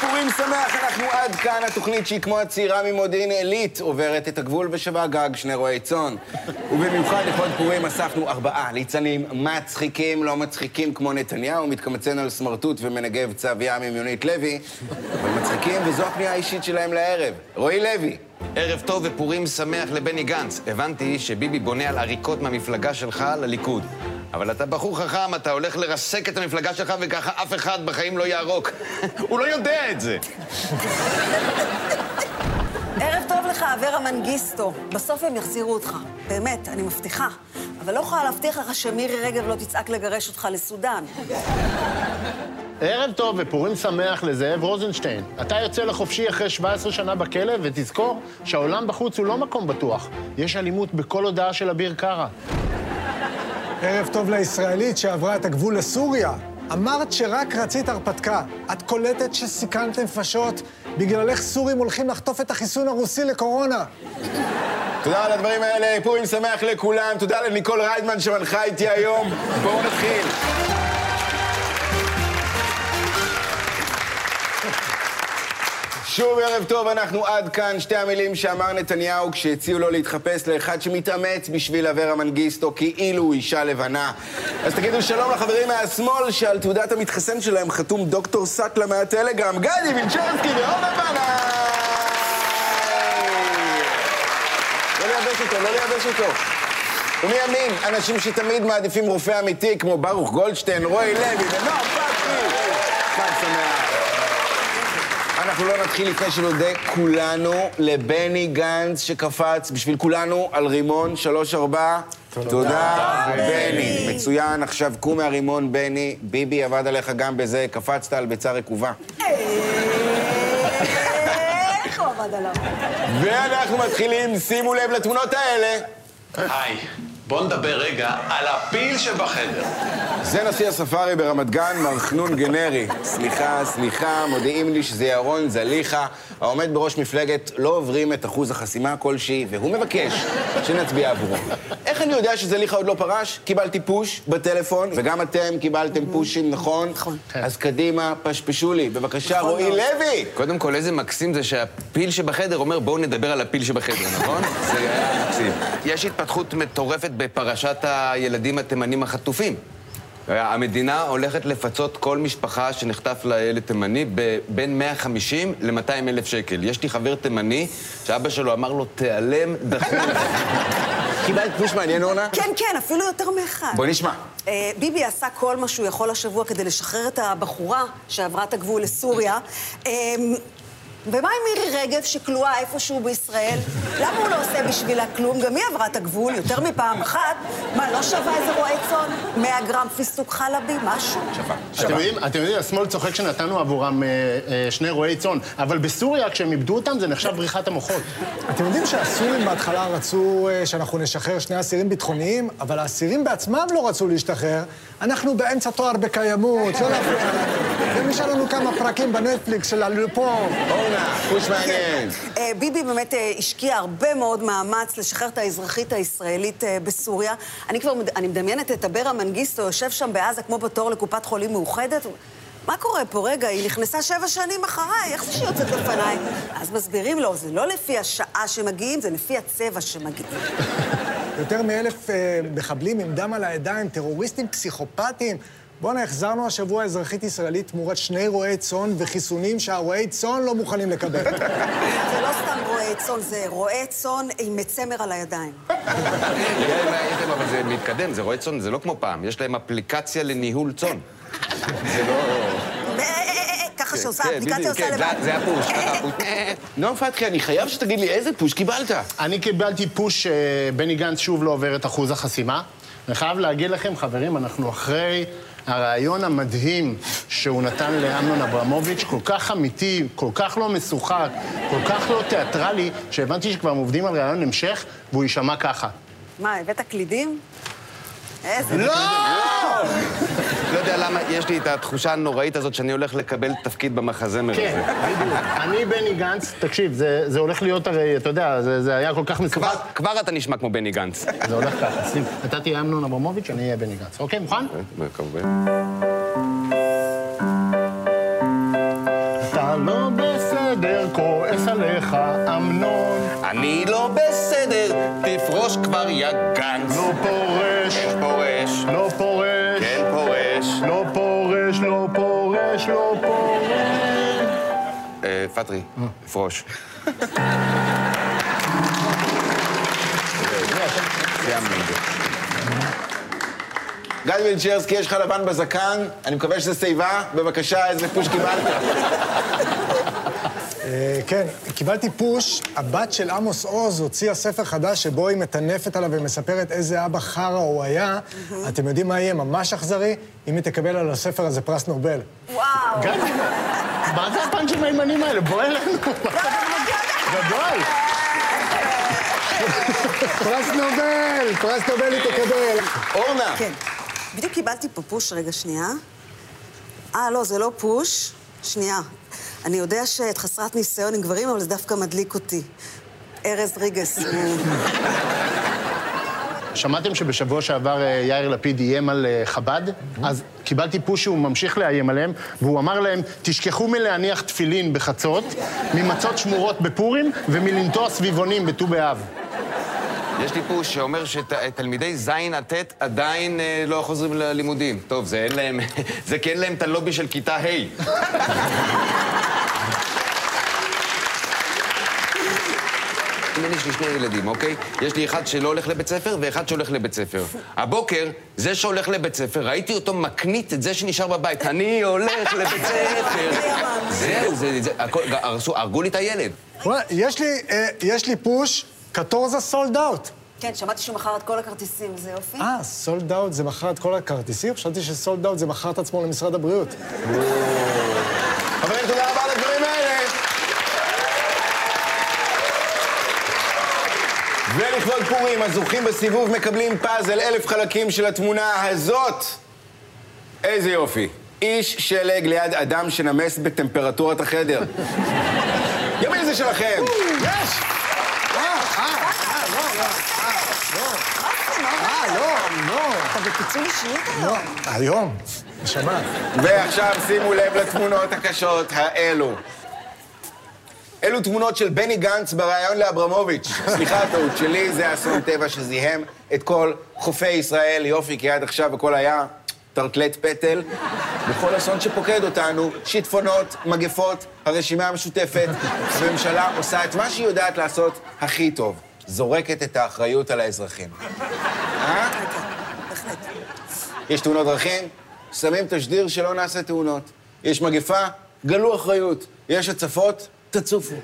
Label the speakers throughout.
Speaker 1: פורים שמח, אנחנו עד כאן. התוכנית שהיא כמו הצעירה ממודיעין עילית, עוברת את הגבול ושווה גג שני רועי צאן. ובמיוחד לכבוד פורים אספנו ארבעה ליצנים מצחיקים, לא מצחיקים כמו נתניהו, מתקמצן על סמרטוט ומנגב צו ים עם יונית לוי, אבל מצחיקים, וזו הפנייה האישית שלהם לערב. רועי לוי.
Speaker 2: ערב טוב ופורים שמח לבני גנץ. הבנתי שביבי בונה על עריקות מהמפלגה שלך לליכוד. אבל אתה בחור חכם, אתה הולך לרסק את המפלגה שלך וככה אף אחד בחיים לא יערוק. הוא לא יודע את זה.
Speaker 3: ערב טוב לך, אברה מנגיסטו. בסוף הם יחזירו אותך. באמת, אני מבטיחה. אבל לא יכולה להבטיח לך שמירי רגב לא תצעק לגרש אותך לסודאן.
Speaker 4: ערב טוב ופורים שמח לזאב רוזנשטיין. אתה יוצא לחופשי אחרי 17 שנה בכלא, ותזכור שהעולם בחוץ הוא לא מקום בטוח. יש אלימות בכל הודעה של אביר קארה.
Speaker 5: ערב טוב לישראלית שעברה את הגבול לסוריה. אמרת שרק רצית הרפתקה. את קולטת שסיכנת נפשות? בגללך סורים הולכים לחטוף את החיסון הרוסי לקורונה.
Speaker 1: תודה על הדברים האלה, פורים שמח לכולם. תודה לניקול ריידמן שמנחה איתי היום. בואו נתחיל. שוב ערב טוב, אנחנו עד כאן. שתי המילים שאמר נתניהו כשהציעו לו להתחפש לאחד שמתאמץ בשביל אברה מנגיסטו כאילו הוא אישה לבנה. אז תגידו שלום לחברים מהשמאל שעל תעודת המתחסן שלהם חתום דוקטור סאטלה מהטלגרם, גדי וינצ'רסקי ועומר בנאי! לא לייבש אותו, לא לייבש אותו. ומימין, אנשים שתמיד מעדיפים רופא אמיתי כמו ברוך גולדשטיין, רועי לוי ונועם פתחי. חג שמח. אנחנו לא נתחיל לפני שנודה כולנו לבני גנץ שקפץ בשביל כולנו על רימון שלוש ארבע. תודה, בני. מצוין, עכשיו קום מהרימון, בני. ביבי עבד עליך גם בזה, קפצת על ביצה רקובה.
Speaker 3: איך הוא עבד עליו?
Speaker 1: ואנחנו מתחילים, שימו לב לתמונות האלה.
Speaker 6: היי, בוא נדבר רגע על הפיל שבחדר.
Speaker 1: זה נשיא הספארי ברמת גן, מר חנון גנרי. סליחה, סליחה, מודיעים לי שזה ירון זליכה, העומד בראש מפלגת לא עוברים את אחוז החסימה כלשהי, והוא מבקש שנצביע עבורו. איך אני יודע שזליכה עוד לא פרש? קיבלתי פוש בטלפון, וגם אתם קיבלתם פושים, נכון?
Speaker 3: נכון.
Speaker 1: אז קדימה, פשפשו לי. בבקשה, רועי לוי!
Speaker 2: קודם כל, איזה מקסים זה שהפיל שבחדר אומר, בואו נדבר על הפיל שבחדר, נכון? זה היה מקסים. יש התפתחות מטורפת בפרשת הילדים התימנים החטופים. המדינה הולכת לפצות כל משפחה שנחטף לה ילד תימני בין 150 ל-200 אלף שקל. יש לי חבר תימני שאבא שלו אמר לו, תיעלם דחוף.
Speaker 1: קיבלת פוש מעניין, אורנה?
Speaker 3: כן, כן, אפילו יותר מאחד.
Speaker 1: בואי נשמע.
Speaker 3: אה, ביבי עשה כל מה שהוא יכול השבוע כדי לשחרר את הבחורה שעברה את הגבול לסוריה. ומה עם מירי רגב שכלואה איפשהו בישראל? למה הוא לא עושה בשבילה כלום? גם היא עברה את הגבול יותר מפעם אחת. מה, לא שווה איזה רועה צאן? 100 גרם פיסטוק חלבי? משהו?
Speaker 4: אתם יודעים, אתם יודעים, השמאל צוחק שנתנו עבורם אה, אה, שני רועי צאן, אבל בסוריה, כשהם איבדו אותם, זה נחשב בריחת המוחות.
Speaker 5: אתם יודעים שהסורים בהתחלה רצו אה, שאנחנו נשחרר שני אסירים ביטחוניים, אבל האסירים בעצמם לא רצו להשתחרר. אנחנו באמצע תואר בקיימות, לא להפריע. ונשאר לנו כמה פרקים בנטפליקס של הלופו.
Speaker 1: אורנה, פוש מעניין.
Speaker 3: אה, ביבי באמת אה, השקיע הרבה מאוד מאמץ לשחרר את האזרחית הישראלית אה, בסוריה. אני כבר, אני מדמיינת את אברה מנגיסטו יושב שם בעזה כמו בתור לקופת חולים מאוחדת. מה קורה פה? רגע, היא נכנסה שבע שנים אחריי, איך זה שהיא יוצאת לפניי? אז מסבירים לו, זה לא לפי השעה שמגיעים, זה לפי הצבע שמגיעים.
Speaker 5: יותר מאלף מחבלים עם דם על הידיים, טרוריסטים פסיכופטיים. בואנה, החזרנו השבוע אזרחית ישראלית תמורת שני רועי צאן וחיסונים שהרועי צאן לא מוכנים לקבל.
Speaker 3: זה לא סתם רועה צאן, זה רועה צאן עם צמר על הידיים.
Speaker 2: אבל זה מתקדם, זה רועה צאן, זה לא כמו פעם. יש להם אפליקציה לניהול צאן. זה לא...
Speaker 3: אה, אה, אה, ככה שעושה,
Speaker 2: כן,
Speaker 3: האפליקציה
Speaker 2: בדיוק,
Speaker 3: עושה
Speaker 2: כן,
Speaker 3: לבד.
Speaker 2: זה- זה הפוש, ככה הפוש.
Speaker 1: נועם פתחי, אני חייב שתגיד לי איזה פוש קיבלת.
Speaker 4: אני קיבלתי פוש שבני גנץ שוב לא עובר את אחוז החסימה. אני חייב להגיד לכם, חברים, אנחנו אחרי הרעיון המדהים שהוא נתן לאמנון אברמוביץ', כל כך אמיתי, כל כך לא משוחק, כל כך לא תיאטרלי, שהבנתי שכבר עובדים על רעיון המשך, והוא יישמע ככה.
Speaker 3: מה, הבאת קלידים? איזה...
Speaker 4: לא!
Speaker 2: לא יודע למה, יש לי את התחושה הנוראית הזאת שאני הולך לקבל תפקיד במחזמר הזה.
Speaker 4: כן, בדיוק. אני בני גנץ, תקשיב, זה הולך להיות הרי, אתה יודע, זה היה כל כך מסובך.
Speaker 2: כבר אתה נשמע כמו בני גנץ.
Speaker 4: זה הולך ככה, שים. אתה תהיה אמנון אברמוביץ', אני אהיה בני גנץ. אוקיי, מוכן?
Speaker 2: כמובן.
Speaker 4: אתה לא בסדר, כועס עליך, אמנון.
Speaker 2: אני לא בסדר, תפרוש כבר יא גנץ.
Speaker 4: לא פורש,
Speaker 2: כן פורש,
Speaker 4: לא פורש.
Speaker 2: כן פורש.
Speaker 4: לא פורש, לא פורש, לא פורש.
Speaker 2: אה, פטרי, פרוש. סיימנו את זה.
Speaker 1: גדי וילצ'רסקי, יש לך לבן בזקן, אני מקווה שזה שיבה. בבקשה, איזה פוש קיבלת?
Speaker 5: אה, כן, קיבלתי פוש, הבת של עמוס עוז הוציאה ספר חדש שבו היא מטנפת עליו ומספרת איזה אבא חרא הוא היה. אתם יודעים מה יהיה ממש אכזרי? אם היא תקבל על הספר הזה פרס נובל.
Speaker 3: וואו.
Speaker 4: גדי, מה זה הפאנצ'ים הימנים האלה? בוא אלינו. גדול.
Speaker 5: פרס נובל! פרס נובל היא תקבל.
Speaker 1: אורנה,
Speaker 3: כן. בדיוק קיבלתי פה פוש, רגע, שנייה. אה, לא, זה לא פוש. שנייה. אני יודע שאת חסרת ניסיון עם גברים, אבל זה דווקא מדליק אותי. ארז ריגס.
Speaker 4: שמעתם שבשבוע שעבר אה, יאיר לפיד איים על אה, חב"ד? אז קיבלתי פוש שהוא ממשיך לאיים עליהם, והוא אמר להם, תשכחו מלהניח תפילין בחצות, ממצות שמורות בפורים ומלנטוע סביבונים בט"ו באב.
Speaker 2: יש לי פוש שאומר שתלמידי ז' עד ט' עדיין אה, לא חוזרים ללימודים. טוב, זה אין להם... זה כי אין להם את הלובי של כיתה ה'. הנה, יש לי שני ילדים, אוקיי? יש לי אחד שלא הולך לבית ספר ואחד שהולך לבית ספר. הבוקר, זה שהולך לבית ספר, ראיתי אותו מקנית את זה שנשאר בבית. אני הולך לבית ספר. זהו, זה... זה הכל, הרסו, הרגו לי את הילד.
Speaker 5: יש לי, אה, יש לי פוש, קטורזה סולד אאוט.
Speaker 3: כן, שמעתי שהוא מכר את כל הכרטיסים, איזה יופי.
Speaker 5: אה, סולד אאוט זה מכר את כל הכרטיסים? חשבתי שסולד אאוט זה מכר את עצמו למשרד הבריאות.
Speaker 1: חברים, תודה רבה על הדברים האלה. ולכבוד פורים, הזוכים בסיבוב מקבלים פאזל אלף חלקים של התמונה הזאת. איזה יופי. איש שלג ליד אדם שנמס בטמפרטורת החדר. ימין זה שלכם.
Speaker 5: יש! אה, אה, אה, לא, לא, אה, לא. אה, לא, לא.
Speaker 3: בפיצול אישיות
Speaker 5: לא,
Speaker 3: היום.
Speaker 5: היום. נשמה.
Speaker 1: ועכשיו שימו לב לתמונות הקשות האלו. אלו תמונות של בני גנץ בריאיון לאברמוביץ'. סליחה, הטעות שלי, זה אסון טבע שזיהם את כל חופי ישראל. יופי, כי עד עכשיו הכל היה טרטלט פטל. בכל אסון שפוקד אותנו, שיטפונות, מגפות, הרשימה המשותפת, הממשלה עושה את מה שהיא יודעת לעשות הכי טוב. זורקת את האחריות על האזרחים. אה?
Speaker 3: בהחלט.
Speaker 1: יש תאונות דרכים, שמים תשדיר שלא נעשה תאונות. יש מגפה, גלו אחריות. יש הצפות, תצופו.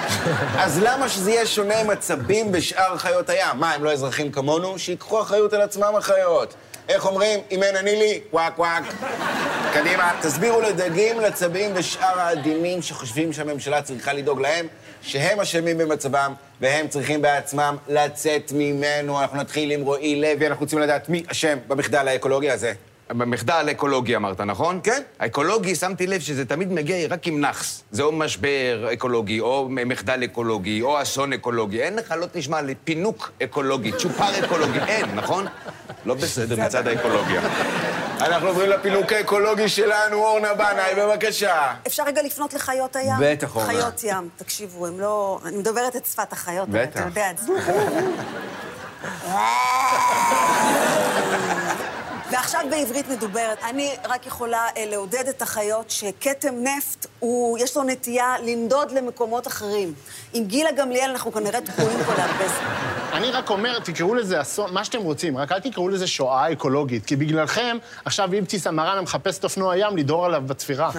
Speaker 1: אז למה שזה יהיה שונה עם עצבים בשאר חיות הים? מה, הם לא אזרחים כמונו? שיקחו אחריות על עצמם החיות. איך אומרים? אם אין אני לי, וואק וואק. קדימה, תסבירו לדגים, לצבים ושאר העדינים שחושבים שהממשלה צריכה לדאוג להם, שהם אשמים במצבם, והם צריכים בעצמם לצאת ממנו. אנחנו נתחיל עם רועי לוי, אנחנו רוצים לדעת מי אשם במחדל האקולוגי הזה.
Speaker 2: במחדל אקולוגי אמרת, נכון?
Speaker 1: כן.
Speaker 2: האקולוגי, שמתי לב שזה תמיד מגיע רק עם נאחס. זה או משבר אקולוגי, או מחדל אקולוגי, או אסון אקולוגי. אין לך, לא תשמע, לפינוק אקולוגי, צ'ופר אקולוגי, אין, נכון? לא בסדר מצד האקולוגיה.
Speaker 1: אנחנו עוברים לפינוק האקולוגי שלנו, אורנה בנאי, בבקשה.
Speaker 3: אפשר רגע לפנות לחיות הים?
Speaker 1: בטח, אורנה.
Speaker 3: חיות ים, תקשיבו, הם לא... אני מדברת את שפת החיות. אתה יודע את זה. ועכשיו בעברית מדוברת. אני רק יכולה אה, לעודד את החיות שכתם נפט, הוא, יש לו נטייה לנדוד למקומות אחרים. עם גילה גמליאל אנחנו כנראה תקועים פה להרבה זמן.
Speaker 4: אני רק אומר, תקראו לזה אסון, מה שאתם רוצים, רק אל תקראו לזה שואה אקולוגית, כי בגללכם, עכשיו אבתיסאם מראענה מחפש את אופנוע ים לדהור עליו בצפירה.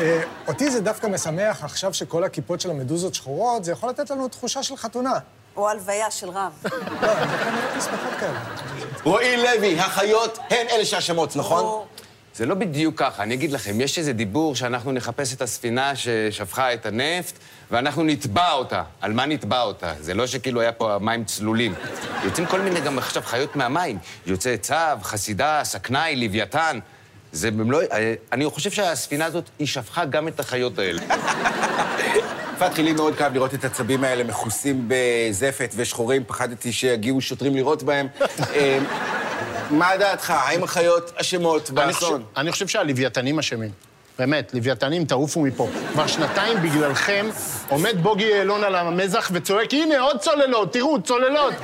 Speaker 5: אה, אותי זה דווקא משמח עכשיו שכל הכיפות של המדוזות שחורות, זה יכול לתת לנו תחושה של חתונה.
Speaker 3: או הלוויה של רב.
Speaker 5: לא, כאלה.
Speaker 1: רועי לוי, החיות הן אלה שאשמות, נכון?
Speaker 2: זה לא בדיוק ככה, אני אגיד לכם, יש איזה דיבור שאנחנו נחפש את הספינה ששפכה את הנפט, ואנחנו נתבע אותה. על מה נתבע אותה? זה לא שכאילו היה פה מים צלולים. יוצאים כל מיני גם עכשיו חיות מהמים. יוצא צב, חסידה, סכנאי, לוויתן. זה במלוא... אני חושב שהספינה הזאת, היא שפכה גם את החיות האלה.
Speaker 1: פתחי, לי מאוד כאב לראות את הצבים האלה מכוסים בזפת ושחורים, פחדתי שיגיעו שוטרים לירות בהם. אה, מה דעתך? האם החיות אשמות באסון?
Speaker 4: אני חושב שהלוויתנים אשמים. באמת, לוויתנים, תעופו מפה. כבר שנתיים בגללכם עומד בוגי יעלון על המזח וצועק, הנה, עוד צוללות, תראו, צוללות.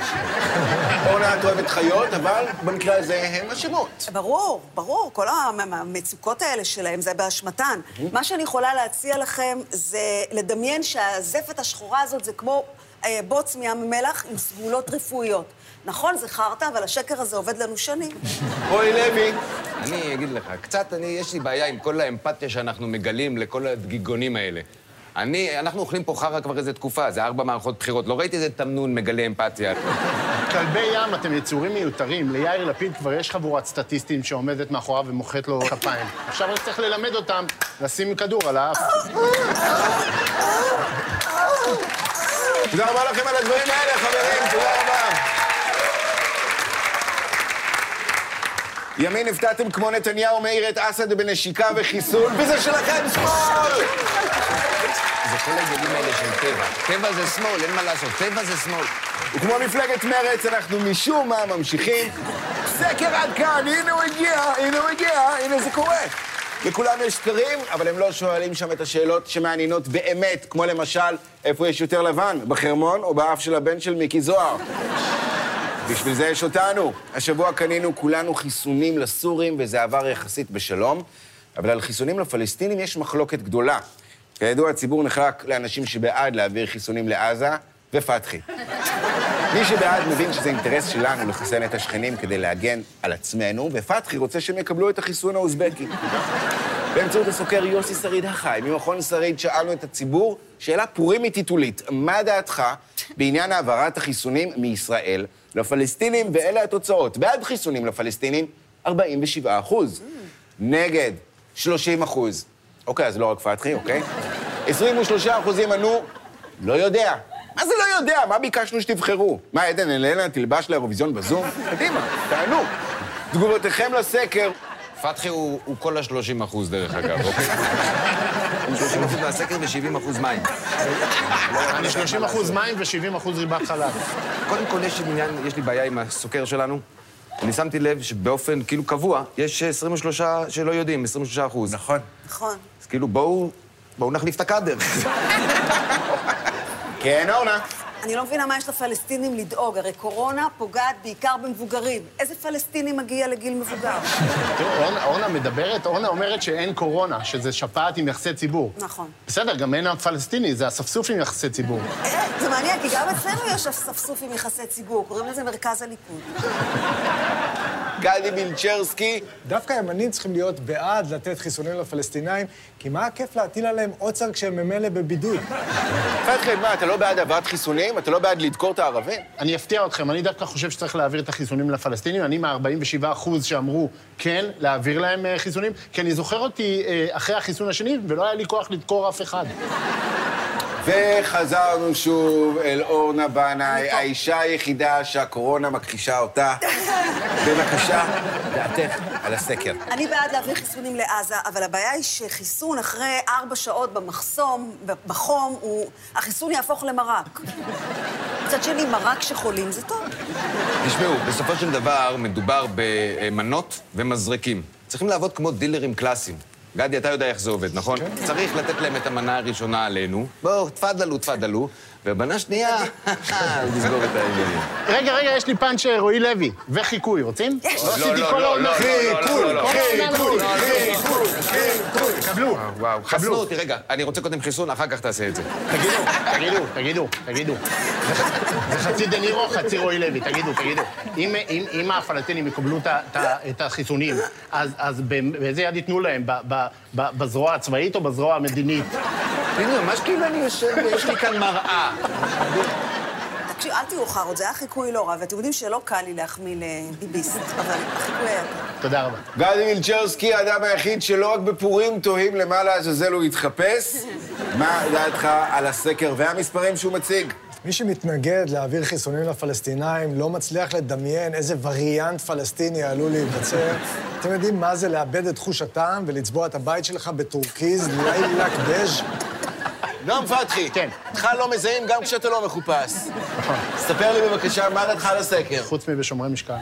Speaker 1: אורנה, את אוהבת חיות, אבל במקרה הזה הן אשמות.
Speaker 3: ברור, ברור, כל המ- המצוקות האלה שלהם זה באשמתן. מה שאני יכולה להציע לכם זה לדמיין שהזפת השחורה הזאת זה כמו אה, בוץ מים המלח עם סגולות רפואיות. נכון, זה חרטא, אבל השקר הזה עובד לנו שנים.
Speaker 1: רועי לוי,
Speaker 2: אני אגיד לך, קצת, אני, יש לי בעיה עם כל האמפתיה שאנחנו מגלים לכל הדגיגונים האלה. אני, אנחנו אוכלים פה חרא כבר איזה תקופה, זה ארבע מערכות בחירות. לא ראיתי איזה תמנון מגלה אמפתיה.
Speaker 4: כלבי ים, אתם יצורים מיותרים. ליאיר לפיד כבר יש חבורת סטטיסטים שעומדת מאחוריו ומוחאת לו כפיים. עכשיו רק צריך ללמד אותם לשים כדור על האף.
Speaker 1: תודה רבה לכם על הדברים האלה, חברים, תודה רבה. ימין הפתעתם כמו נתניהו מאיר את אסד בנשיקה וחיסול, וזה שלכם שמאל!
Speaker 2: כל העניינים האלה של טבע. טבע זה שמאל, אין מה לעשות, טבע זה שמאל.
Speaker 1: וכמו מפלגת מרצ, אנחנו משום מה ממשיכים. סקר עד כאן, הנה הוא הגיע, הנה הוא הגיע, הנה זה קורה. לכולם יש סקרים, אבל הם לא שואלים שם את השאלות שמעניינות באמת, כמו למשל, איפה יש יותר לבן, בחרמון או באף של הבן של מיקי זוהר? בשביל זה יש אותנו. השבוע קנינו כולנו חיסונים לסורים, וזה עבר יחסית בשלום, אבל על חיסונים לפלסטינים יש מחלוקת גדולה. כידוע, הציבור נחלק לאנשים שבעד להעביר חיסונים לעזה, ופתחי. מי שבעד מבין שזה אינטרס שלנו לחסן את השכנים כדי להגן על עצמנו, ופתחי רוצה שהם יקבלו את החיסון האוזבקי. באמצעות הסוקר יוסי שריד החי, ממכון שריד שאלנו את הציבור שאלה פורימית היתולית, מה דעתך בעניין העברת החיסונים מישראל לפלסטינים, ואלה התוצאות. בעד חיסונים לפלסטינים, 47 אחוז. נגד, 30 אחוז. אוקיי, אז לא רק פתחי, אוקיי? 23 אחוזים ענו, לא יודע. מה זה לא יודע? מה ביקשנו שתבחרו? מה, עדן אלנה תלבש לאירוויזיון בזום? קדימה, תענו. תגובותיכם לסקר,
Speaker 2: פתחי הוא, הוא כל ה-30 אחוז, דרך אגב, אוקיי? הוא 30 אחוז מהסקר ו-70 אחוז מים.
Speaker 4: אני 30 אחוז מים ו-70 אחוז ריבת חלב.
Speaker 2: קודם כל, יש לי עניין, יש לי בעיה עם הסוקר שלנו. אני שמתי לב שבאופן כאילו קבוע, יש 23 שלא יודעים, 23 אחוז.
Speaker 1: נכון.
Speaker 3: נכון.
Speaker 2: אז כאילו, בואו, בואו נחליף את הקאדר.
Speaker 1: כן, אורנה.
Speaker 3: אני לא מבינה מה יש לפלסטינים לדאוג, הרי קורונה פוגעת בעיקר במבוגרים. איזה פלסטיני מגיע לגיל מבוגר?
Speaker 4: אורנה- מדברת, אורנה אומרת שאין קורונה, שזה שפעת עם יחסי ציבור.
Speaker 3: נכון.
Speaker 4: בסדר, גם אין עם פלסטיני, זה אספסוף עם יחסי ציבור.
Speaker 3: אה, זה מעניין, כי גם אצלנו יש אספסוף עם יחסי ציבור, קוראים לזה מרכז הליכוד.
Speaker 1: גדי מילצ'רסקי,
Speaker 5: דווקא הימנים צריכים להיות בעד לתת חיסונים לפלסטינאים, כי מה הכיף להטיל עליהם עוצר כשהם ממילא בבידוד?
Speaker 1: פתחי, מה, אתה לא בעד העברת חיסונים? אתה לא בעד לדקור את הערבים?
Speaker 4: אני אפתיע אתכם, אני דווקא חושב שצריך להעביר את החיסונים לפלסטינים. אני מה-47 אחוז שאמרו כן, להעביר להם אה, חיסונים, כי אני זוכר אותי אה, אחרי החיסון השני, ולא היה לי כוח לדקור אף אחד.
Speaker 1: וחזרנו שוב אל אורנה בנאי, האישה היחידה שהקורונה מכחישה אותה. בבקשה, דעתך על הסקר.
Speaker 3: אני בעד להעביר חיסונים לעזה, אבל הבעיה היא שחיסון אחרי ארבע שעות במחסום, בחום, הוא... החיסון יהפוך למרק. מצד שני, מרק שחולים זה טוב.
Speaker 2: תשמעו, בסופו של דבר מדובר במנות ומזרקים. צריכים לעבוד כמו דילרים קלאסיים. גדי, אתה יודע איך זה עובד, נכון? צריך לתת להם את המנה הראשונה עלינו. בואו, תפאדלו, תפאדלו. ובנה שנייה, לסגור את העניינים.
Speaker 4: רגע, רגע, יש לי פאנץ' אה, רועי לוי, וחיקוי, רוצים?
Speaker 3: יש.
Speaker 4: לא
Speaker 2: לא, לא. לא, לא, לא, לא, לא.
Speaker 4: חיקוי, חיקוי, חיקוי, קבלו.
Speaker 2: וואו, חסנו אותי, רגע, אני רוצה קודם חיסון, אחר כך תעשה את זה.
Speaker 4: תגידו, תגידו, תגידו, תגידו. זה חצי דה נירו, חצי רועי לוי, תגידו, תגידו. אם- הפלסטינים יקבלו את החיסונים, אז באיזה יד ייתנו להם? בזרוע הצבאית או בזרוע המדינית?
Speaker 2: הנה, ממש כאילו אני יושב ויש לי כאן מראה.
Speaker 3: תקשיב, אל תהיו חארות, זה היה חיקוי לא רע, ואתם יודעים שלא קל לי להחמיא לביביסט, אבל החיקוי היה טוב.
Speaker 4: תודה רבה.
Speaker 1: גדי מילצ'רסקי, האדם היחיד שלא רק בפורים תוהים למה לעזאזל הוא יתחפש. מה דעתך על הסקר והמספרים שהוא מציג?
Speaker 5: מי שמתנגד להעביר חיסונים לפלסטינאים לא מצליח לדמיין איזה וריאנט פלסטיני עלול להיווצר. אתם יודעים מה זה לאבד את חוש הטעם ולצבוע את הבית שלך בטורקיז, לילק בז'?
Speaker 1: נועם פתחי.
Speaker 4: כן.
Speaker 1: אותך לא מזהים גם כשאתה לא מחופש. ספר לי בבקשה, מה דעתך על הסקר?
Speaker 4: חוץ מבשומרי משקל.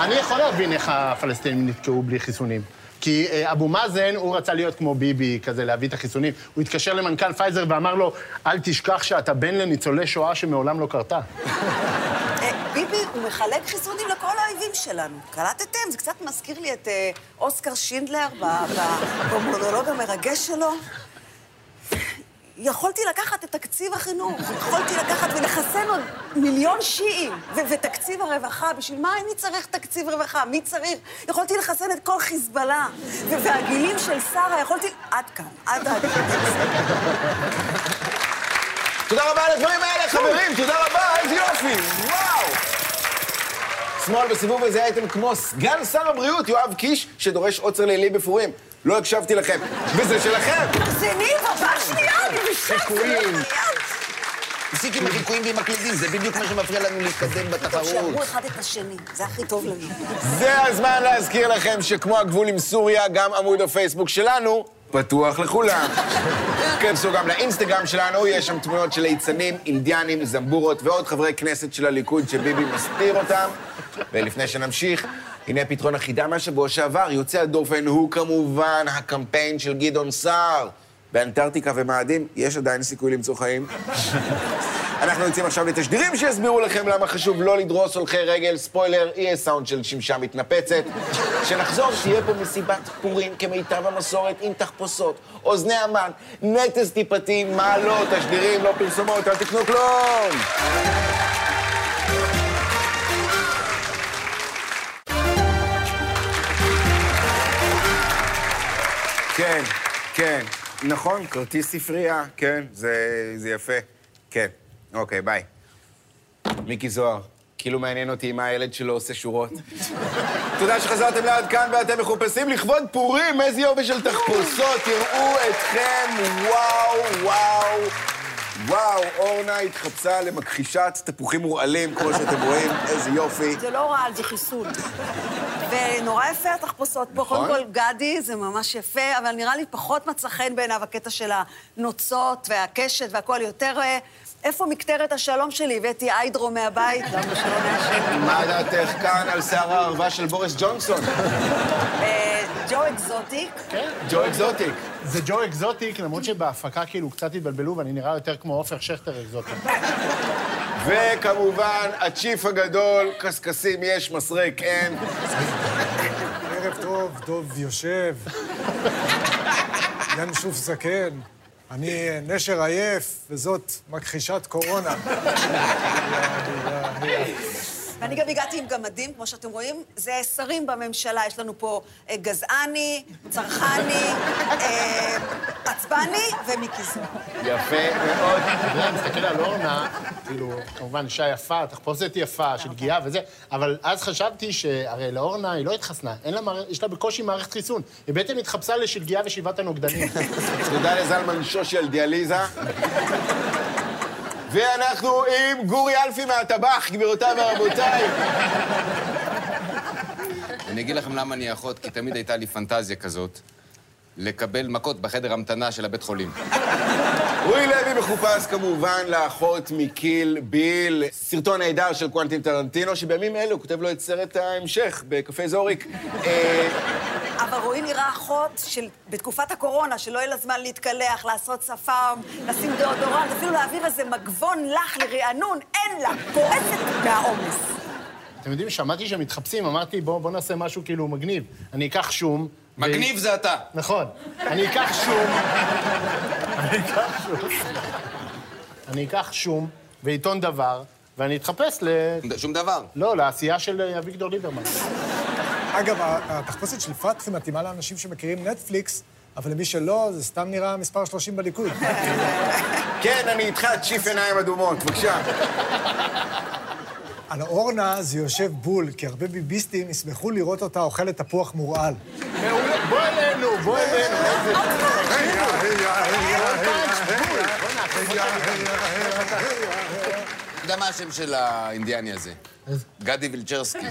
Speaker 4: אני יכול להבין איך הפלסטינים נתקעו בלי חיסונים. כי אה, אבו מאזן, הוא רצה להיות כמו ביבי, כזה להביא את החיסונים. הוא התקשר למנכ"ל פייזר ואמר לו, אל תשכח שאתה בן לניצולי שואה שמעולם לא קרתה.
Speaker 3: אה, ביבי, הוא מחלק חיסונים לכל האויבים שלנו. קלטתם? זה קצת מזכיר לי את אה, אוסקר שינדלר במונולוג המרגש שלו. יכולתי לקחת את תקציב החינוך, יכולתי לקחת ולחסן עוד מיליון שיעים, ו- ותקציב הרווחה, בשביל מה אני צריך תקציב רווחה? מי צריך? יכולתי לחסן את כל חיזבאללה, ו- והגילים של שרה, יכולתי... עד כאן, עד עד.
Speaker 1: תודה רבה על הדברים האלה, חברים, תודה רבה, איזה יופי, וואו! שמאל בסיבוב הזה הייתם כמו סגן שר הבריאות יואב קיש, שדורש עוצר לילי בפורים. לא הקשבתי לכם, וזה שלכם.
Speaker 3: תחזיני, בבת שנייה, אני בשקט.
Speaker 2: תפסיק עם החיקויים ועם הקלידים, זה בדיוק מה שמפריע לנו להתקדם בתחרות.
Speaker 3: שיעברו אחד את השני, זה הכי טוב לנו.
Speaker 1: זה הזמן להזכיר לכם שכמו הגבול עם סוריה, גם עמוד הפייסבוק שלנו פתוח לכולם. כנסו גם לאינסטגרם שלנו, יש שם תמונות של ליצנים, אינדיאנים, זמבורות ועוד חברי כנסת של הליכוד שביבי מסתיר אותם. ולפני שנמשיך, הנה פתרון החידה מהשבוע שעבר, יוצא הדופן הוא כמובן הקמפיין של גדעון סער. באנטארקטיקה ומאדים יש עדיין סיכוי למצוא חיים. אנחנו יוצאים עכשיו לתשדירים שיסבירו לכם למה חשוב לא לדרוס הולכי רגל. ספוילר, יהיה סאונד של שמשה מתנפצת. כשנחזור, תהיה פה מסיבת פורים כמיטב המסורת עם תחפושות, אוזני המן, נטס טיפתי, מה לא, תשדירים, לא פרסומות, אל תקנו כלום! כן, כן, נכון, כרטיס ספרייה, כן, זה, זה יפה. כן, אוקיי, ביי. מיקי זוהר, כאילו מעניין אותי מה הילד שלו עושה שורות. תודה שחזרתם לעד כאן ואתם מחופשים לכבוד פורים, איזה יופי של תחפושות, תראו אתכם, וואו, וואו. וואו, אורנה התחפשה למכחישת תפוחים מורעלים, כמו שאתם רואים, איזה יופי.
Speaker 3: זה לא רעל, זה חיסול. ונורא יפה התחפושות פה.
Speaker 1: נכון.
Speaker 3: קודם כל, גדי, זה ממש יפה, אבל נראה לי פחות מצא חן בעיניו הקטע של הנוצות והקשת והכול יותר... אה, איפה מקטרת השלום שלי? הבאתי hydro מהבית, למה שלא נעשן?
Speaker 1: מה דעתך כאן על שיער הערווה של בוריס ג'ונסון?
Speaker 3: ג'ו אקזוטיק.
Speaker 1: ג'ו אקזוטיק.
Speaker 4: זה ג'ו אקזוטיק, למרות שבהפקה כאילו קצת התבלבלו ואני נראה יותר כמו עופר שכטר אקזוטיק.
Speaker 1: וכמובן, ה chief הגדול, קשקשים יש, מסרק אין.
Speaker 5: ערב טוב, דוב יושב. ינשוף זקן. אני נשר עייף, וזאת מכחישת קורונה.
Speaker 3: ואני גם הגעתי עם גמדים, כמו שאתם רואים, זה שרים בממשלה. יש לנו פה אה, גזעני, צרכני, אה, עצבני ומיקי זוהר.
Speaker 1: יפה מאוד.
Speaker 4: אתה מסתכל על אורנה, כאילו, כמובן אישה יפה, תחפושת יפה, של גיאה וזה, אבל אז חשבתי שהרי לאורנה היא לא התחסנה, יש לה בקושי מערכת חיסון. היא בעצם התחפשה לשלגיה ושבעת הנוגדנים.
Speaker 1: תודה לזלמן שושי על דיאליזה. ואנחנו עם גורי אלפי מהטבח, גבירותיי ורבותיי.
Speaker 2: אני אגיד לכם למה אני אחות, כי תמיד הייתה לי פנטזיה כזאת, לקבל מכות בחדר המתנה של הבית חולים.
Speaker 1: רועי לוי מחופש כמובן לאחות מקיל ביל, סרטון נהדר של קוונטין טרנטינו, שבימים אלו כותב לו את סרט ההמשך בקפה זוריק. אה,
Speaker 3: אבל רועי נראה אחות של, בתקופת הקורונה, שלא יהיה לה זמן להתקלח, לעשות שפם, לשים דאודורנט, אפילו להעביר איזה מגבון לח לרענון, אין לה, קורסת מהעומס.
Speaker 4: אתם יודעים, שמעתי שהם מתחפשים, אמרתי, בואו בוא נעשה משהו כאילו מגניב. אני אקח שום...
Speaker 2: מגניב זה אתה.
Speaker 4: נכון. אני אקח שום... אני אקח שום... אני אקח שום ועיתון דבר, ואני אתחפש ל...
Speaker 2: שום דבר.
Speaker 4: לא, לעשייה של אה, אביגדור ליברמן.
Speaker 5: אגב, התחפושת של פתחי מתאימה לאנשים שמכירים נטפליקס, אבל למי שלא, זה סתם נראה מספר 30 בליכוד.
Speaker 1: כן, אני איתך, צ'יפ עיניים אדומות, בבקשה.
Speaker 5: על אורנה זה יושב בול, כי הרבה ביביסטים ישמחו לראות אותה אוכלת תפוח מורעל.
Speaker 4: מעולה, בוא אלינו, בוא אלינו. איזה...
Speaker 2: אתה יודע מה השם של האינדיאני הזה? גדי וילצ'רסקי.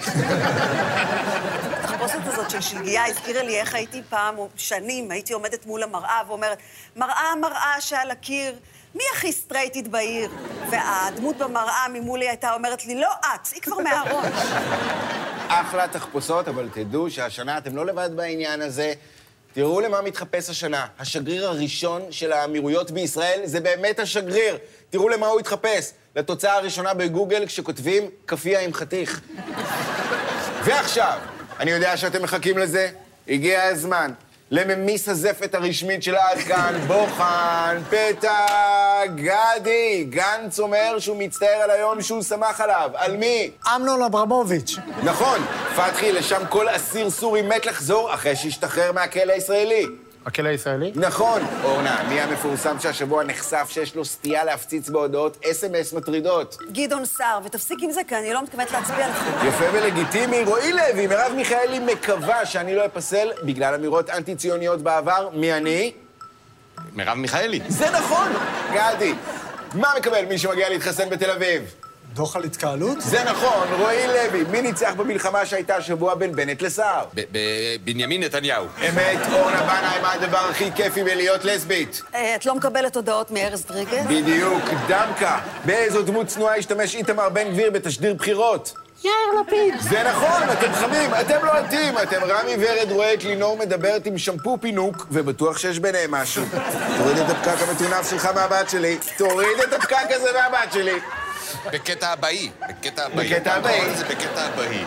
Speaker 3: התחפושת הזאת של שלגיה הזכירה לי איך הייתי פעם, או שנים, הייתי עומדת מול המראה ואומרת, מראה, מראה שעל הקיר, מי הכי סטרייטית בעיר? והדמות במראה ממולי הייתה אומרת לי, לא את, היא כבר מהארון.
Speaker 1: אחלה תחפושות, אבל תדעו שהשנה אתם לא לבד בעניין הזה. תראו למה מתחפש השנה. השגריר הראשון של האמירויות בישראל זה באמת השגריר. תראו למה הוא התחפש. לתוצאה הראשונה בגוגל כשכותבים כאפיה עם חתיך. ועכשיו, אני יודע שאתם מחכים לזה, הגיע הזמן לממיס הזפת הרשמית של עד כאן, בוחן, פתע, גדי. גנץ אומר שהוא מצטער על היום שהוא שמח עליו. על מי?
Speaker 5: אמנון אברמוביץ'.
Speaker 1: נכון, פתחי, לשם כל אסיר סורי מת לחזור אחרי שהשתחרר מהכלא הישראלי.
Speaker 4: הכלא הישראלי?
Speaker 1: נכון. אורנה, מי המפורסם שהשבוע נחשף שיש לו סטייה להפציץ בהודעות אס.אם.אס מטרידות?
Speaker 3: גדעון סער, ותפסיק עם זה, כי אני לא מתכוונת להצביע לך.
Speaker 1: יפה ולגיטימי. רועי לוי, מרב מיכאלי מקווה שאני לא אפסל בגלל אמירות אנטי-ציוניות בעבר. מי אני?
Speaker 2: מרב מיכאלי.
Speaker 1: זה נכון, גדי. מה מקבל מי שמגיע להתחסן בתל אביב?
Speaker 5: דוח על התקהלות?
Speaker 1: זה נכון, רועי לוי. מי ניצח במלחמה שהייתה השבוע בין בנט לסער?
Speaker 2: ב- ב- בנימין נתניהו.
Speaker 1: אמת, אורנה בנאי, מה הדבר הכי כיפי בלהיות לסבית?
Speaker 3: אה, את לא מקבלת הודעות מארז דריגל?
Speaker 1: בדיוק, דמקה. באיזו דמות צנועה השתמש איתמר בן גביר בתשדיר בחירות?
Speaker 3: יאיר לפיד.
Speaker 1: זה נכון, אתם חמים, אתם לוהטים. אתם רמי ורד רואה את לינור מדברת עם שמפו פינוק, ובטוח שיש ביניהם משהו. תוריד את הפקק המטונף שלך מהבת שלי. תוריד את הפקק הזה מהבת שלי.
Speaker 2: בקטע הבאי. בקטע הבאי.
Speaker 1: בקטע הבאי.
Speaker 2: לזה בקטע הבאי.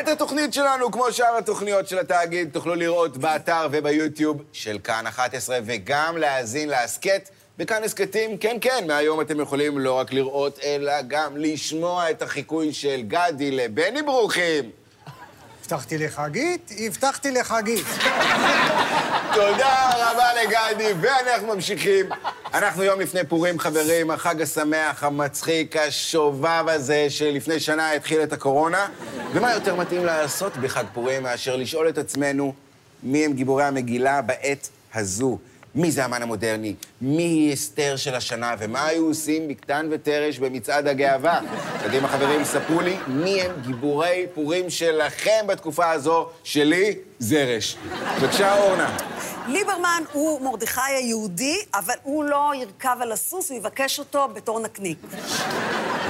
Speaker 1: את התוכנית שלנו, כמו שאר התוכניות של התאגיד, תוכלו לראות באתר וביוטיוב של כאן 11, וגם להאזין להסכת בכאן הסכתים. כן, כן, מהיום אתם יכולים לא רק לראות, אלא גם לשמוע את החיקוי של גדי לבני ברוכים.
Speaker 5: הבטחתי לחגית, הבטחתי לחגית.
Speaker 1: תודה רבה לגדי, ואנחנו ממשיכים. אנחנו יום לפני פורים, חברים, החג השמח, המצחיק, השובב הזה, שלפני שנה התחיל את הקורונה. ומה יותר מתאים לעשות בחג פורים מאשר לשאול את עצמנו מי הם גיבורי המגילה בעת הזו? מי זה המן המודרני? מי היא אסתר של השנה? ומה היו עושים בקטן ותרש במצעד הגאווה? קדימה, חברים, ספרו לי מי הם גיבורי פורים שלכם בתקופה הזו, שלי, זרש. בבקשה, אורנה.
Speaker 3: ליברמן הוא מרדכי היהודי, אבל הוא לא ירכב על הסוס, הוא יבקש אותו בתור נקניק.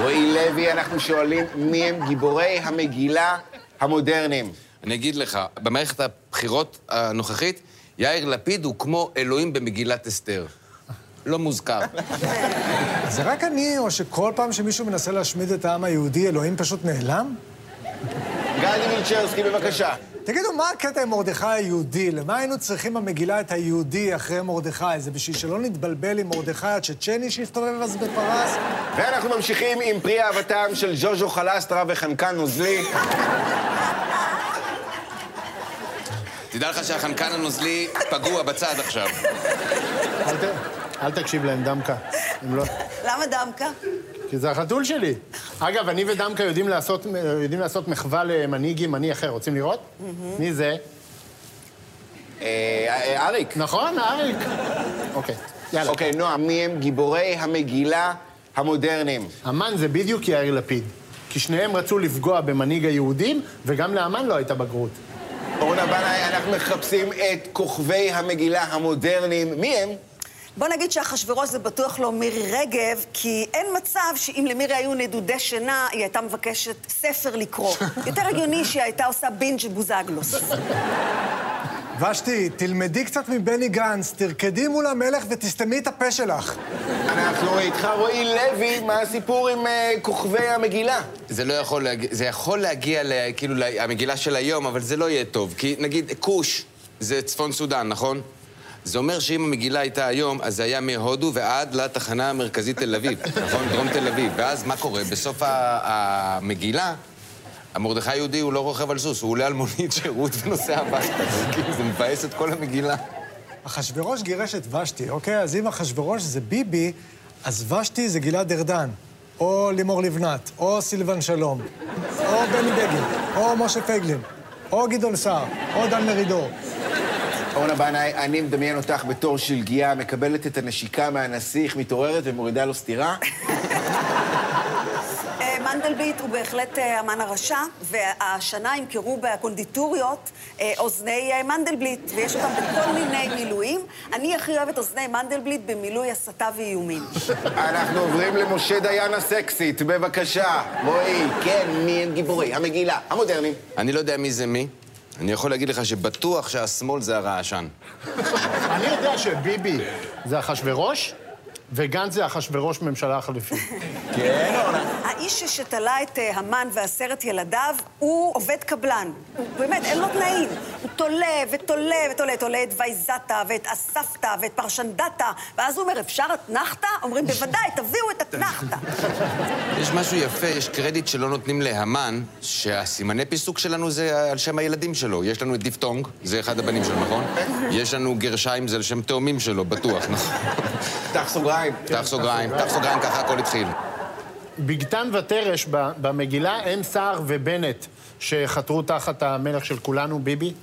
Speaker 1: רועי לוי, אנחנו שואלים מי הם גיבורי המגילה המודרניים.
Speaker 2: אני אגיד לך, במערכת הבחירות הנוכחית, יאיר לפיד הוא כמו אלוהים במגילת אסתר. לא מוזכר.
Speaker 5: זה רק אני, או שכל פעם שמישהו מנסה להשמיד את העם היהודי, אלוהים פשוט נעלם?
Speaker 1: גדי מילצ'רסקי, בבקשה.
Speaker 5: תגידו, מה הקטע עם מרדכי היהודי? למה היינו צריכים במגילה את היהודי אחרי מרדכי? זה בשביל שלא נתבלבל עם מרדכי הצ'צ'ני שהסתובב אז בפרס?
Speaker 1: ואנחנו ממשיכים עם פרי אהבתם של ז'וז'ו חלסטרה וחנקן נוזלי.
Speaker 2: תדע לך שהחנקן הנוזלי פגוע בצד עכשיו.
Speaker 4: אל ת- אל תקשיב להם, דמקה. לא...
Speaker 3: למה דמקה?
Speaker 4: כי זה החתול שלי. אגב, אני ודמקה יודעים לעשות, יודעים לעשות מחווה למנהיג ימני אחר. רוצים לראות? מי זה?
Speaker 1: אה, אה, אריק.
Speaker 4: נכון, אריק. אוקיי, יאללה.
Speaker 1: אוקיי, נועה, מי הם גיבורי המגילה המודרניים?
Speaker 4: המן זה בדיוק יאיר לפיד. כי שניהם רצו לפגוע במנהיג היהודים, וגם לאמן לא הייתה בגרות.
Speaker 1: אורנה בנאי, אנחנו מחפשים את כוכבי המגילה המודרניים. מי הם?
Speaker 3: בוא נגיד שאחשוורוש זה בטוח לא מירי רגב, כי אין מצב שאם למירי היו נדודי שינה, היא הייתה מבקשת ספר לקרוא. יותר הגיוני שהיא הייתה עושה בינג' בוזגלוס.
Speaker 5: ושתי, תלמדי קצת מבני גנץ, תרקדי מול המלך ותסתמי את הפה שלך.
Speaker 1: אנחנו איתך, רועי לוי, מה הסיפור עם אה, כוכבי המגילה?
Speaker 2: זה לא יכול להגיע, זה יכול להגיע ל- כאילו למגילה של היום, אבל זה לא יהיה טוב. כי נגיד, כוש זה צפון סודאן, נכון? זה אומר שאם המגילה הייתה היום, אז זה היה מהודו ועד לתחנה המרכזית תל אביב, נכון? דרום תל אביב. ואז מה קורה? בסוף המגילה, המרדכי היהודי הוא לא רוכב על סוס, הוא עולה על מונית שירות ונוסע הביתה. זה כאילו, זה מבאס את כל המגילה.
Speaker 5: אחשוורוש גירש את ושתי, אוקיי? אז אם אחשוורוש זה ביבי, אז ושתי זה גלעד ארדן, או לימור לבנת, או סילבן שלום, או בני בגין, או משה פייגלין, או גדעון סער, או דן מרידור.
Speaker 1: אורנה בנאי, אני מדמיין אותך בתור שלגיה, מקבלת את הנשיקה מהנסיך, מתעוררת ומורידה לו סטירה.
Speaker 3: מנדלבליט הוא בהחלט אה, אמן הרשע, והשנה ימכרו בקונדיטוריות אה, אוזני אה, מנדלבליט, ויש אותם בכל מיני מילואים. אני הכי אוהבת אוזני מנדלבליט במילוי הסתה ואיומים.
Speaker 1: אנחנו עוברים למשה דיין הסקסית, בבקשה. רועי, כן, מי הם גיבורי המגילה, המודרניים.
Speaker 2: אני לא יודע מי זה מי. אני יכול להגיד לך שבטוח שהשמאל זה הרעשן.
Speaker 4: אני יודע שביבי זה אחשוורוש, וגנץ זה אחשוורוש ממשלה החליפית.
Speaker 1: כן, אורנה.
Speaker 3: האיש שתלה את אה, המן ועשרת ילדיו הוא עובד קבלן. הוא באמת, אין לו תנאים. הוא תולה ותולה ותולה, תולה את וייזתה ואת אספתא ואת פרשנדתה, ואז הוא אומר, אפשר אתנחתא? אומרים, בוודאי, תביאו את אתנחתא.
Speaker 2: יש משהו יפה, יש קרדיט שלא נותנים להמן, שהסימני פיסוק שלנו זה על שם הילדים שלו. יש לנו את דיפטונג, זה אחד הבנים שלו, נכון? יש לנו גרשיים, זה על שם תאומים שלו, בטוח, נכון?
Speaker 1: פתח סוגריים.
Speaker 2: פתח סוגריים, פתח סוגריים, ככה הכל התחיל.
Speaker 4: בגתן ותרש במגילה הם סער ובנט שחתרו תחת המלך של כולנו, ביבי.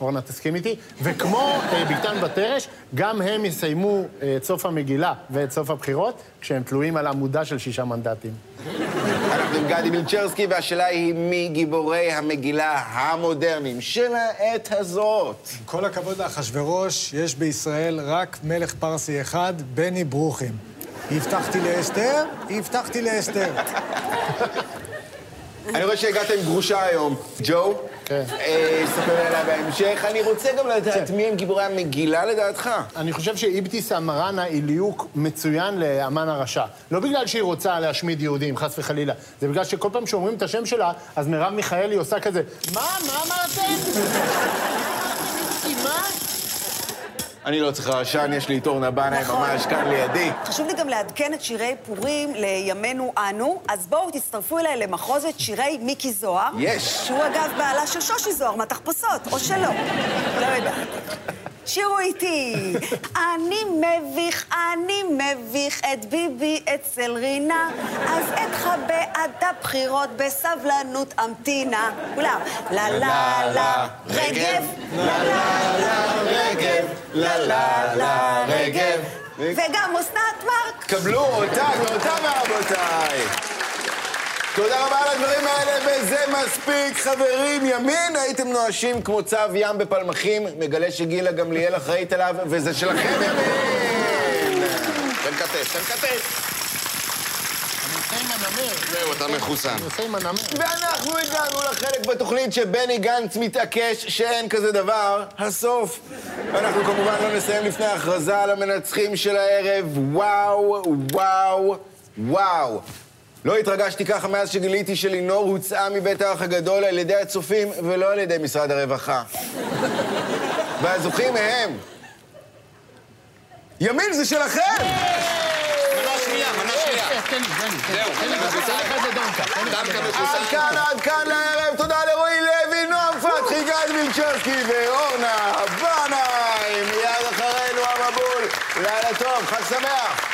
Speaker 4: אורנה, תסכים איתי? וכמו אה, בגתן ותרש, גם הם יסיימו אה, את סוף המגילה ואת סוף הבחירות כשהם תלויים על עמודה של שישה מנדטים.
Speaker 1: אנחנו עם גדי מילצ'רסקי, והשאלה היא מי גיבורי המגילה המודרניים של העת הזאת.
Speaker 5: עם כל הכבוד לאחשוורוש, יש בישראל רק מלך פרסי אחד, בני ברוכים. הבטחתי לאסתר, הבטחתי לאסתר.
Speaker 1: אני רואה שהגעת עם גרושה היום. ג'ו?
Speaker 4: כן.
Speaker 1: אה, ספר עליה בהמשך. אני רוצה גם לדעת מי הם גיבורי המגילה לדעתך.
Speaker 4: אני חושב שאיבתיסאם מראענה היא ליהוק מצוין לאמן הרשע. לא בגלל שהיא רוצה להשמיד יהודים, חס וחלילה. זה בגלל שכל פעם שאומרים את השם שלה, אז מרב מיכאלי עושה כזה, מה? מה אמרתם? מה?
Speaker 1: אני לא צריך רעשן, יש לי את אורנה בנאי
Speaker 3: נכון.
Speaker 1: ממש כאן לידי.
Speaker 3: חשוב לי גם לעדכן את שירי פורים לימינו אנו, אז בואו תצטרפו אליי למחוזת שירי מיקי זוהר.
Speaker 1: יש.
Speaker 3: שהוא אגב בעלה של שושי זוהר מהתחפושות, או שלא. לא יודעת. שירו איתי. אני מביך, אני מביך את ביבי אצל רינה, אז אתחבא עד הבחירות בסבלנות אמתינה. כולם. לה לה לה רגב, לה לה לה רגב,
Speaker 1: לה לה לה רגב.
Speaker 3: וגם אסנת מארק.
Speaker 1: קבלו אותה ואותה רבותיי. תודה רבה על הדברים האלה, וזה מספיק. חברים, ימין הייתם נואשים כמו צב ים בפלמחים, מגלה שגילה גמליאל אחראית עליו, וזה שלכם ימין!
Speaker 2: תן כתף, תן כתף.
Speaker 4: אני עושה עם הנמר.
Speaker 2: זהו, אתה מחוסן.
Speaker 4: אני עושה עם הנמר.
Speaker 1: ואנחנו הגענו לחלק בתוכנית שבני גנץ מתעקש שאין כזה דבר, הסוף. אנחנו כמובן לא נסיים לפני ההכרזה על המנצחים של הערב. וואו, וואו, וואו. לא התרגשתי ככה מאז שגיליתי שלינור הוצאה מבית האח הגדול על ידי הצופים ולא על ידי משרד הרווחה. והזוכים הם... ימין זה שלכם!
Speaker 2: מנה שנייה, מנה שנייה. זהו,
Speaker 1: עד. כאן, עד כאן לערב. תודה לרועי לוי, נועם פתחי, גד מילצ'רסקי ואורנה בנאי. מיד אחרינו המבול. לילה טוב, חג שמח.